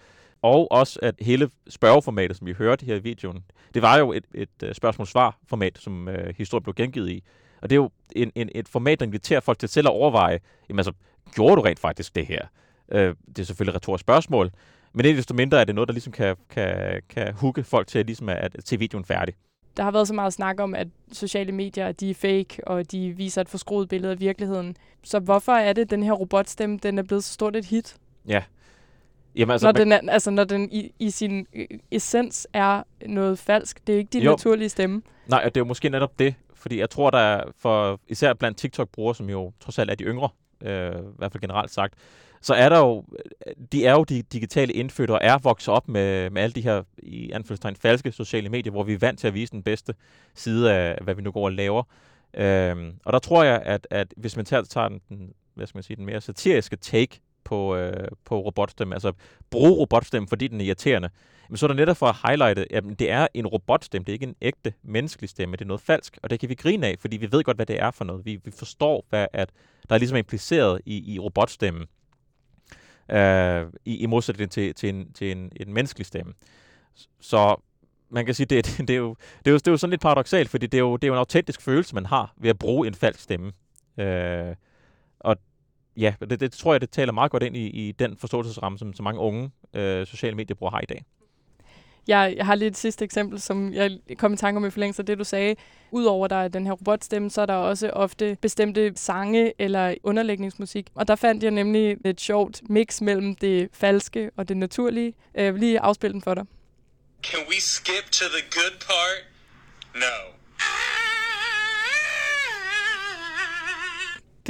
Og også at hele spørgeformatet, som vi hørte her i videoen, det var jo et, et, et spørgsmål-svar-format, som øh, historien blev gengivet i. Og det er jo en, en, et format, der inviterer folk til selv at overveje, jamen altså, gjorde du rent faktisk det her? Øh, det er selvfølgelig et retorisk spørgsmål, men ikke desto mindre er det noget, der ligesom kan, kan, kan hugge folk til ligesom at, at se videoen færdig. Der har været så meget snak om, at sociale medier de er fake, og de viser et forskruet billede af virkeligheden. Så hvorfor er det, at den her robotstemme den er blevet så stort et hit? Ja. Jamen, Altså, når, den er, altså, når den i, i sin øh, essens er noget falsk. Det er ikke din Jo. naturlige stemme. Nej, og det er jo måske netop det, fordi jeg tror, der er for især blandt TikTok-brugere, som jo trods alt er de yngre, øh, i hvert fald generelt sagt, så er der jo, de er jo de digitale indfødte og er vokset op med, med alle de her, i anførselstegn, falske sociale medier, hvor vi er vant til at vise den bedste side af, hvad vi nu går og laver. Øhm, og der tror jeg, at, at hvis man tager, tager den, den, hvad skal man sige, den mere satiriske take på, øh, på robotstemme, altså bruge robotstemme, fordi den er irriterende, men så er der netop for at highlighte, at det er en robotstemme, det er ikke en ægte menneskelig stemme, det er noget falsk, og det kan vi grine af, fordi vi ved godt, hvad det er for noget. Vi, vi forstår, hvad at der er ligesom impliceret i, i robotstemmen, øh, i, i modsætning til, til, en, til en, en menneskelig stemme. Så man kan sige, det, det, det, er jo, det, er jo, det er jo sådan lidt paradoxalt, fordi det er, jo, det er jo en autentisk følelse, man har ved at bruge en falsk stemme. Øh, ja, det, det tror jeg, det taler meget godt ind i, i den forståelsesramme, som så mange unge øh, sociale mediebrugere har i dag. Jeg, jeg har lige et sidste eksempel, som jeg kom i tanke om i forlængelse af det, du sagde. Udover der er den her robotstemme, så er der også ofte bestemte sange eller underlægningsmusik. Og der fandt jeg nemlig et sjovt mix mellem det falske og det naturlige. Øh, Jeg vil lige afspille den for dig. Can we skip to the good part? No.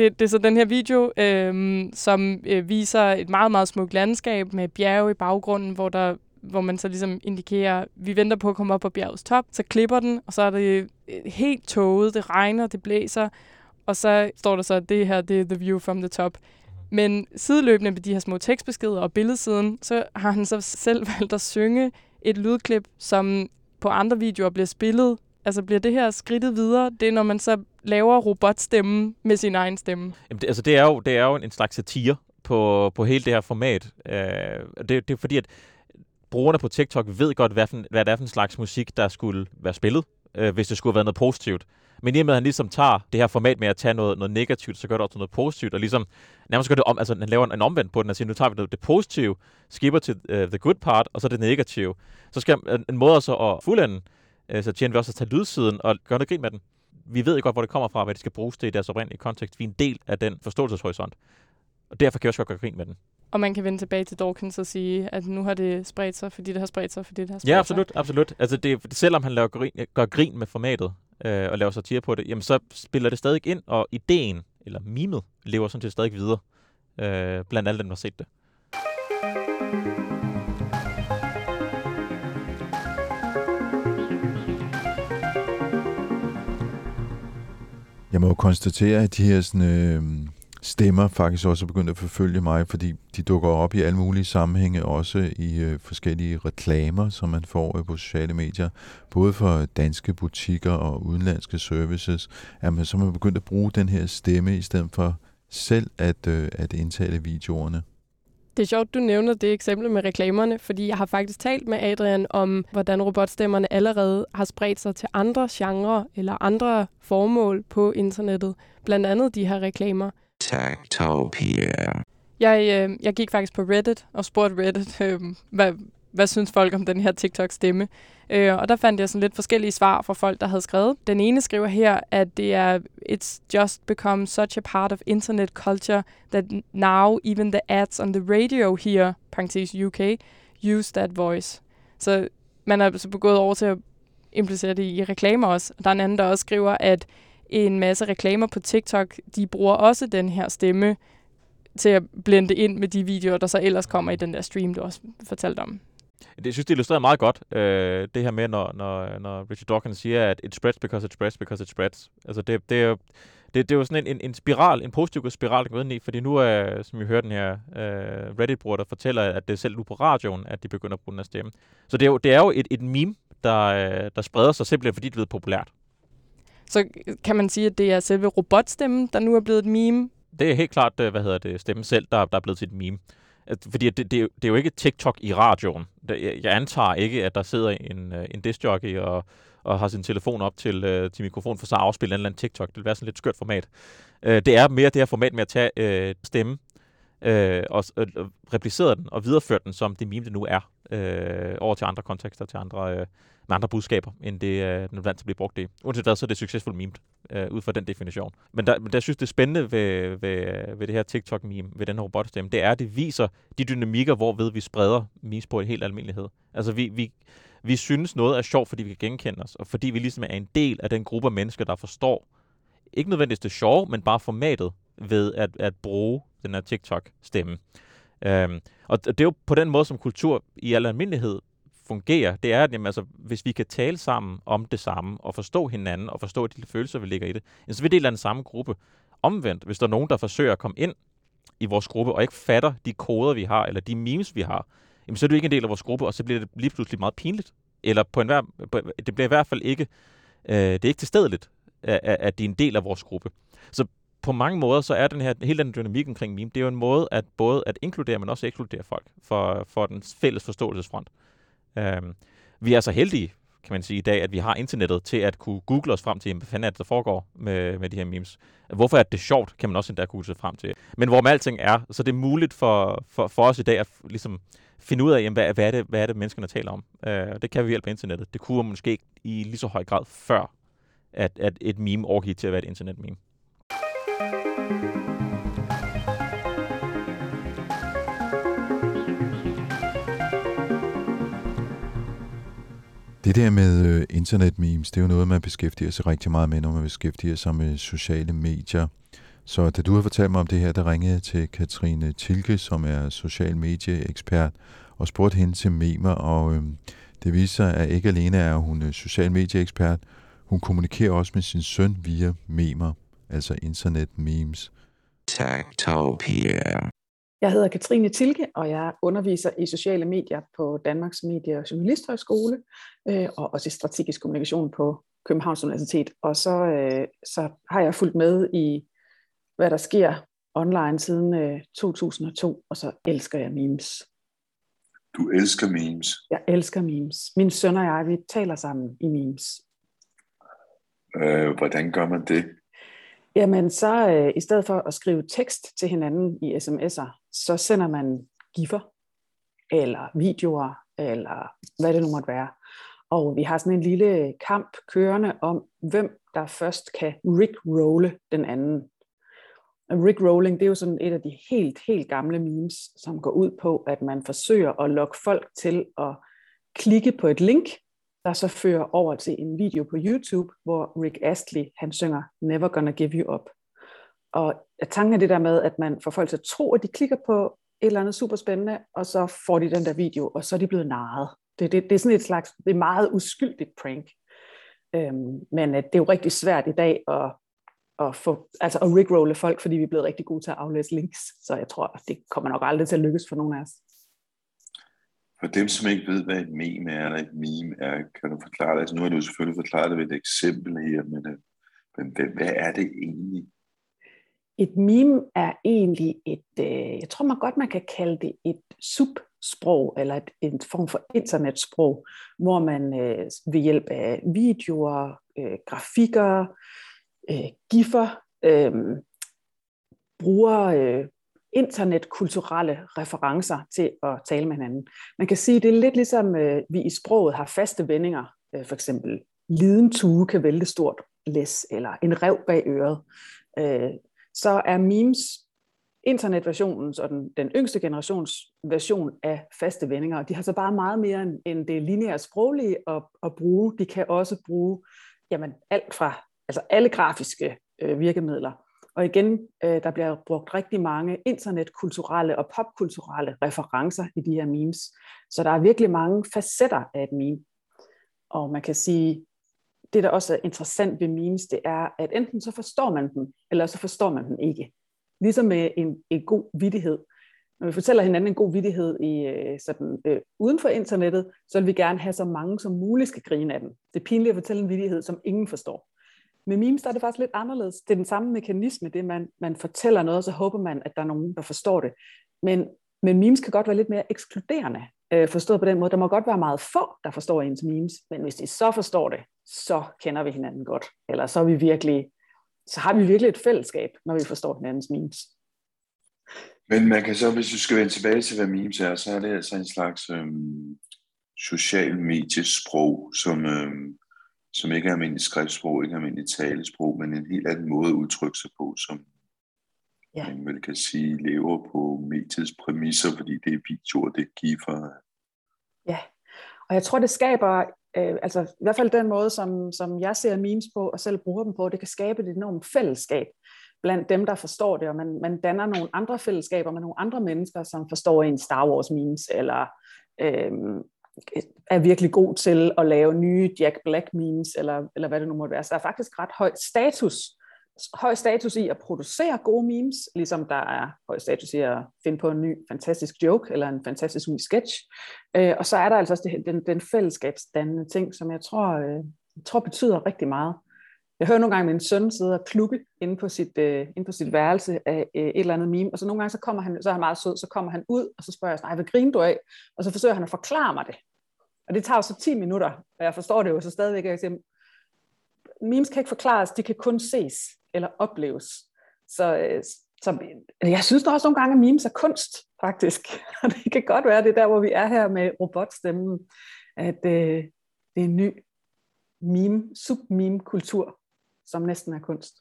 Det, det er så den her video, øh, som øh, viser et meget, meget smukt landskab med bjerge i baggrunden, hvor der hvor man så ligesom indikerer, vi venter på at komme op på bjergets top, så klipper den, og så er det øh, helt tåget, det regner, det blæser, og så står der så, at det her, det er the view from the top. Men sideløbende med de her små tekstbeskeder og billedsiden, så har han så selv valgt at synge et lydklip, som på andre videoer bliver spillet. Altså bliver det her skridtet videre, det er når man så laver robotstemmen med sin egen stemme. Jamen, det, altså, det er jo, det er jo en slags satire på, på hele det her format. Øh, det, det er fordi, at brugerne på TikTok ved godt, hvad, for, hvad det er for en slags musik, der skulle være spillet, øh, hvis det skulle have været noget positivt. Men i og med, at han ligesom tager det her format med at tage noget, noget negativt, så gør det også noget positivt, og ligesom nærmest gør det om, altså han laver en, en omvendt på den, og siger, nu tager vi det, det positive, skipper til uh, the good part, og så det negative. Så skal en, en måde så at fuldende, uh, så tjener vi også at tage lydsiden og gøre noget grin med den. Vi ved jo godt, hvor det kommer fra, hvad det skal bruges til i deres oprindelige kontekst. Vi er en del af den forståelseshorisont. Og derfor kan vi også godt gøre grin med den. Og man kan vende tilbage til Dawkins og sige, at nu har det spredt sig, fordi det har spredt sig, fordi det har spredt Ja, sig. absolut, absolut. Altså det, selvom han laver grin, gør grin med formatet øh, og laver satire på det, jamen så spiller det stadig ind, og ideen, eller mimet, lever sådan set stadig videre, øh, blandt alle dem, der har set det. Jeg må jo konstatere, at de her sådan, øh, stemmer faktisk også er begyndt at forfølge mig, fordi de dukker op i alle mulige sammenhænge, også i øh, forskellige reklamer, som man får øh, på sociale medier, både for danske butikker og udenlandske services, at man så er begyndt at bruge den her stemme, i stedet for selv at, øh, at indtale videoerne. Det er sjovt, du nævner det eksempel med reklamerne, fordi jeg har faktisk talt med Adrian om, hvordan robotstemmerne allerede har spredt sig til andre genrer eller andre formål på internettet. Blandt andet de her reklamer. Techtopia. Jeg, øh, jeg gik faktisk på Reddit og spurgte Reddit, øh, hvad, hvad synes folk om den her TikTok-stemme? Øh, og der fandt jeg sådan lidt forskellige svar fra folk, der havde skrevet. Den ene skriver her, at det er It's just become such a part of internet culture that now even the ads on the radio here, parentes UK, use that voice. Så man er altså så begået over til at implicere det i reklamer også. Der er en anden, der også skriver, at en masse reklamer på TikTok, de bruger også den her stemme til at blende ind med de videoer, der så ellers kommer i den der stream, du også fortalte om. Det, jeg synes, det illustrerer meget godt, øh, det her med, når, når, når Richard Dawkins siger, at it spreads because it spreads because it spreads. Altså, det, det er jo det, det er jo sådan en, en, en spiral, en positiv spiral, der går ind i, fordi nu er, som vi hørte den her øh, Reddit-bruger, der fortæller, at det er selv nu på radioen, at de begynder at bruge den her stemme. Så det er jo, det er jo et, et meme, der, øh, der spreder sig simpelthen, fordi det er blevet populært. Så kan man sige, at det er selve robotstemmen, der nu er blevet et meme? Det er helt klart, øh, hvad hedder det, stemmen selv, der, der er blevet til et meme. Fordi det, det, det er jo ikke TikTok i radioen. Jeg antager ikke, at der sidder en, øh, en discjockey og, og har sin telefon op til, øh, til mikrofonen for så at afspille en eller anden TikTok. Det vil være sådan et lidt skørt format. Øh, det er mere det her format med at tage øh, stemme øh, og uh, øh, øh, replicere den og videreføre den, som det meme, det nu er, øh, over til andre kontekster, til andre, øh, med andre budskaber, end det øh, den er vant til at blive brugt i. Uanset hvad, så er det succesfuldt meme, øh, ud fra den definition. Men der, men der synes det spændende ved, ved, ved det her TikTok-meme, ved den her robotstemme, det er, at det viser de dynamikker, hvorved vi spreder memes på en helt almindelighed. Altså vi, vi, vi synes noget er sjovt, fordi vi kan genkende os, og fordi vi ligesom er en del af den gruppe af mennesker, der forstår, ikke nødvendigvis det sjove, men bare formatet ved at, at bruge den her TikTok-stemme. Øhm, og det er jo på den måde, som kultur i al almindelighed fungerer, det er, at jamen, altså, hvis vi kan tale sammen om det samme, og forstå hinanden, og forstå de følelser, vi ligger i det, så vil det af den samme gruppe. Omvendt, hvis der er nogen, der forsøger at komme ind i vores gruppe, og ikke fatter de koder, vi har, eller de memes, vi har, jamen, så er du ikke en del af vores gruppe, og så bliver det lige pludselig meget pinligt. Eller på en hver, på, det bliver i hvert fald ikke, øh, det er ikke tilstedeligt, at, at de er en del af vores gruppe. Så på mange måder, så er den her, hele den dynamik omkring meme, det er jo en måde at både at inkludere, men også ekskludere folk for, for den fælles forståelsesfront. Øhm, vi er så heldige, kan man sige i dag, at vi har internettet til at kunne google os frem til, hvad fanden er det, der foregår med, med de her memes. Hvorfor er det sjovt, kan man også endda google sig frem til. Men hvor med alting er, så det er muligt for, for, for os i dag at ligesom finde ud af, jamen, hvad, hvad, er det, hvad er det, menneskerne taler om. Øh, det kan vi hjælpe af internettet. Det kunne måske ikke i lige så høj grad før, at, at et meme overgik til at være et internet-meme. Det der med øh, internet-memes, det er jo noget, man beskæftiger sig rigtig meget med, når man beskæftiger sig med sociale medier. Så da du har fortalt mig om det her, der ringede jeg til Katrine Tilke, som er social medieekspert, og spurgte hende til memer, og øh, det viser sig, at ikke alene er hun øh, social medieekspert, hun kommunikerer også med sin søn via memer, altså internet-memes. Techtopia. Jeg hedder Katrine Tilke, og jeg underviser i sociale medier på Danmarks Medie- og Journalisthøjskole, øh, og også i strategisk kommunikation på Københavns Universitet. Og så, øh, så har jeg fulgt med i, hvad der sker online siden øh, 2002, og så elsker jeg memes. Du elsker memes. Jeg elsker memes. Min søn og jeg, vi taler sammen i memes. Øh, hvordan gør man det? Jamen, så øh, i stedet for at skrive tekst til hinanden i sms'er, så sender man giffer, eller videoer, eller hvad det nu måtte være. Og vi har sådan en lille kamp kørende om, hvem der først kan rickrolle den anden. Rickrolling, det er jo sådan et af de helt, helt gamle memes, som går ud på, at man forsøger at lokke folk til at klikke på et link, der så fører over til en video på YouTube, hvor Rick Astley, han synger Never Gonna Give You Up. Og tanken er det der med, at man får folk til at tro, at de klikker på et eller andet super spændende, og så får de den der video, og så er de blevet narret. Det, det, det er sådan et slags, det er meget uskyldigt prank. Øhm, men det er jo rigtig svært i dag at, at, få, altså at rigrolle folk, fordi vi er blevet rigtig gode til at aflæse links. Så jeg tror, det kommer nok aldrig til at lykkes for nogen af os. For dem, som ikke ved, hvad et meme er, eller et meme er, kan du forklare det? Altså, nu har du selvfølgelig forklaret det ved et eksempel her, men, øh, men hvad, hvad er det egentlig? Et meme er egentlig et, øh, jeg tror man godt, man kan kalde det et subsprog, eller et, en form for internetsprog, hvor man øh, ved hjælp af videoer, øh, grafikker, øh, giffer, øh, bruger øh, internetkulturelle referencer til at tale med hinanden. Man kan sige, det er lidt ligesom øh, vi i sproget har faste vendinger, øh, for eksempel liden tue kan vælte stort læs, eller en rev bag øret. Øh, så er memes internetversionens og den, den yngste generations version af faste vendinger. Og de har så bare meget mere end, end det lineære sproglige at, at bruge. De kan også bruge jamen, alt fra altså alle grafiske øh, virkemidler. Og igen, øh, der bliver brugt rigtig mange internetkulturelle og popkulturelle referencer i de her memes. Så der er virkelig mange facetter af et meme. Og man kan sige, det der også er interessant ved memes, det er, at enten så forstår man dem, eller så forstår man dem ikke. Ligesom med en, en god vidighed. Når vi fortæller hinanden en god vidighed i, øh, sådan, øh, uden for internettet, så vil vi gerne have så mange som muligt skal grine af den. Det er pinligt at fortælle en vidighed, som ingen forstår. Med memes der er det faktisk lidt anderledes. Det er den samme mekanisme, det man, man fortæller noget, og så håber man, at der er nogen, der forstår det. Men, men memes kan godt være lidt mere ekskluderende, øh, forstået på den måde. Der må godt være meget få, der forstår ens memes, men hvis de så forstår det, så kender vi hinanden godt. Eller så er vi virkelig, så har vi virkelig et fællesskab, når vi forstår hinandens memes. Men man kan så, hvis du skal vende tilbage til, hvad memes er, så er det altså en slags øhm, social mediesprog, som, øhm, som ikke er almindelig skriftsprog, ikke er almindelig talesprog, men en helt anden måde at udtrykke sig på, som ja. man vel kan sige lever på mediets præmisser, fordi det er videoer, det er giver. Ja, og jeg tror, det skaber, øh, altså i hvert fald den måde, som, som jeg ser memes på, og selv bruger dem på, det kan skabe et enormt fællesskab blandt dem, der forstår det, og man, man danner nogle andre fællesskaber med nogle andre mennesker, som forstår en Star Wars memes, eller øh, er virkelig god til at lave nye Jack Black memes, eller, eller hvad det nu måtte være. Så der er faktisk ret høj status, høj status i at producere gode memes, ligesom der er høj status i at finde på en ny fantastisk joke, eller en fantastisk ny sketch. Øh, og så er der altså også det, den, den fællesskabsdannende ting, som jeg tror, øh, jeg tror betyder rigtig meget. Jeg hører nogle gange min søn sidde og klukke inde på sit, øh, inde på sit værelse af øh, et eller andet meme, og så nogle gange så kommer han, så er han meget sød, så kommer han ud, og så spørger jeg sådan, hvad griner du af? Og så forsøger han at forklare mig det. Og det tager jo så 10 minutter, og jeg forstår det jo så stadigvæk. Jeg siger, memes kan ikke forklares, de kan kun ses eller opleves. Så, øh, så jeg synes da også nogle gange, at memes er kunst, faktisk. Og det kan godt være, det er der, hvor vi er her med robotstemmen, at øh, det er en ny meme, submeme-kultur, som næsten er kunst.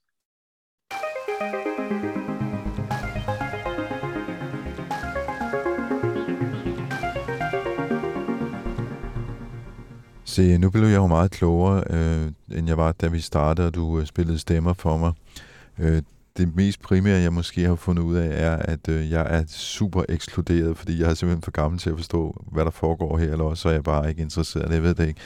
Se, nu blev jeg jo meget klogere, øh, end jeg var, da vi startede, og du øh, spillede stemmer for mig. Øh, det mest primære, jeg måske har fundet ud af, er, at øh, jeg er super ekskluderet, fordi jeg er simpelthen for gammel til at forstå, hvad der foregår her, eller også er jeg bare ikke interesseret, jeg ved det ikke.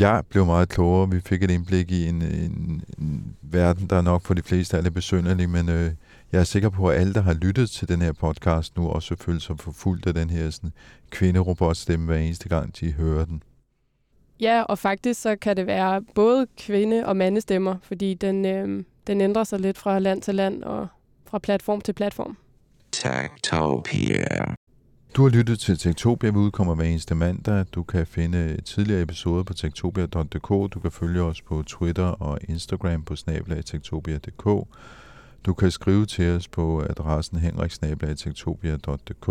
Jeg blev meget klogere, vi fik et indblik i en, en, en verden, der nok for de fleste er lidt besynderlig, men øh, jeg er sikker på, at alle, der har lyttet til den her podcast nu, også føler sig forfulgt af den her sådan, kvinderobotstemme hver eneste gang, de hører den. Ja, og faktisk så kan det være både kvinde- og mandestemmer, fordi den, øh, den ændrer sig lidt fra land til land og fra platform til platform. Techtopia. Du har lyttet til Tektopia, vi udkommer hver eneste mandag. Du kan finde tidligere episoder på tektopia.dk. Du kan følge os på Twitter og Instagram på snablag.tektopia.dk. Du kan skrive til os på adressen henriksnablag.tektopia.dk.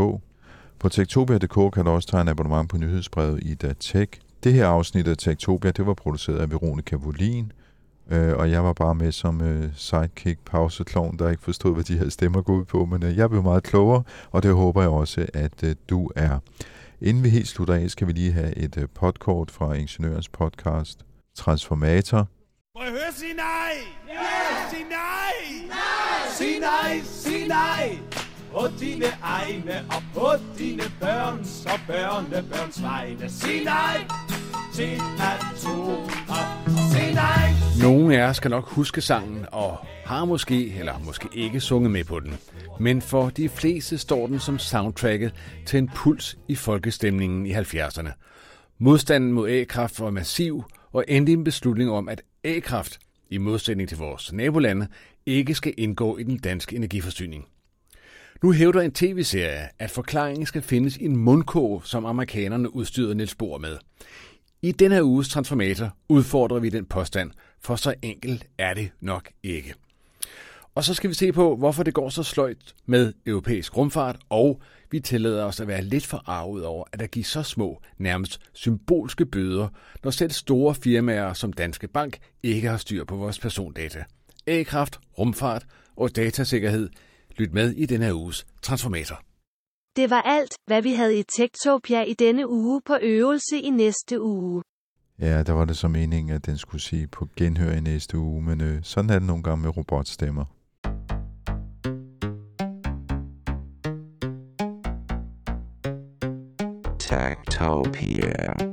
På tektopia.dk kan du også tegne abonnement på nyhedsbrevet Ida Tech. Det her afsnit af Tektopia, det var produceret af Veronica Volin, øh, og jeg var bare med som øh, sidekick pauseklovn, der ikke forstod, hvad de her stemmer går ud på, men øh, jeg blev meget klogere, og det håber jeg også, at øh, du er. Inden vi helt slutter af, skal vi lige have et øh, podkort fra Ingeniørens podcast Transformator. Må jeg høre sige nej? Ja! Sig nej! Nej! Sig nej, sig nej! På dine egne og på dine børns og børnebørns vegne. Sig nej nogle af jer skal nok huske sangen og har måske eller måske ikke sunget med på den. Men for de fleste står den som soundtracket til en puls i folkestemningen i 70'erne. Modstanden mod A-kraft var massiv og endte i en beslutning om, at A-kraft, i modsætning til vores nabolande, ikke skal indgå i den danske energiforsyning. Nu hævder en tv-serie, at forklaringen skal findes i en mundkog, som amerikanerne udstyrede Niels Bohr med. I denne uges Transformator udfordrer vi den påstand, for så enkelt er det nok ikke. Og så skal vi se på, hvorfor det går så sløjt med europæisk rumfart, og vi tillader os at være lidt forarvet over, at der gives så små, nærmest symbolske bøder, når selv store firmaer som Danske Bank ikke har styr på vores persondata. A-kraft, rumfart og datasikkerhed. Lyt med i denne uges Transformator. Det var alt, hvad vi havde i Tektopia i denne uge på øvelse i næste uge. Ja, der var det så meningen, at den skulle sige på genhør i næste uge, men øh, sådan er det nogle gange med robotstemmer. Tactopia.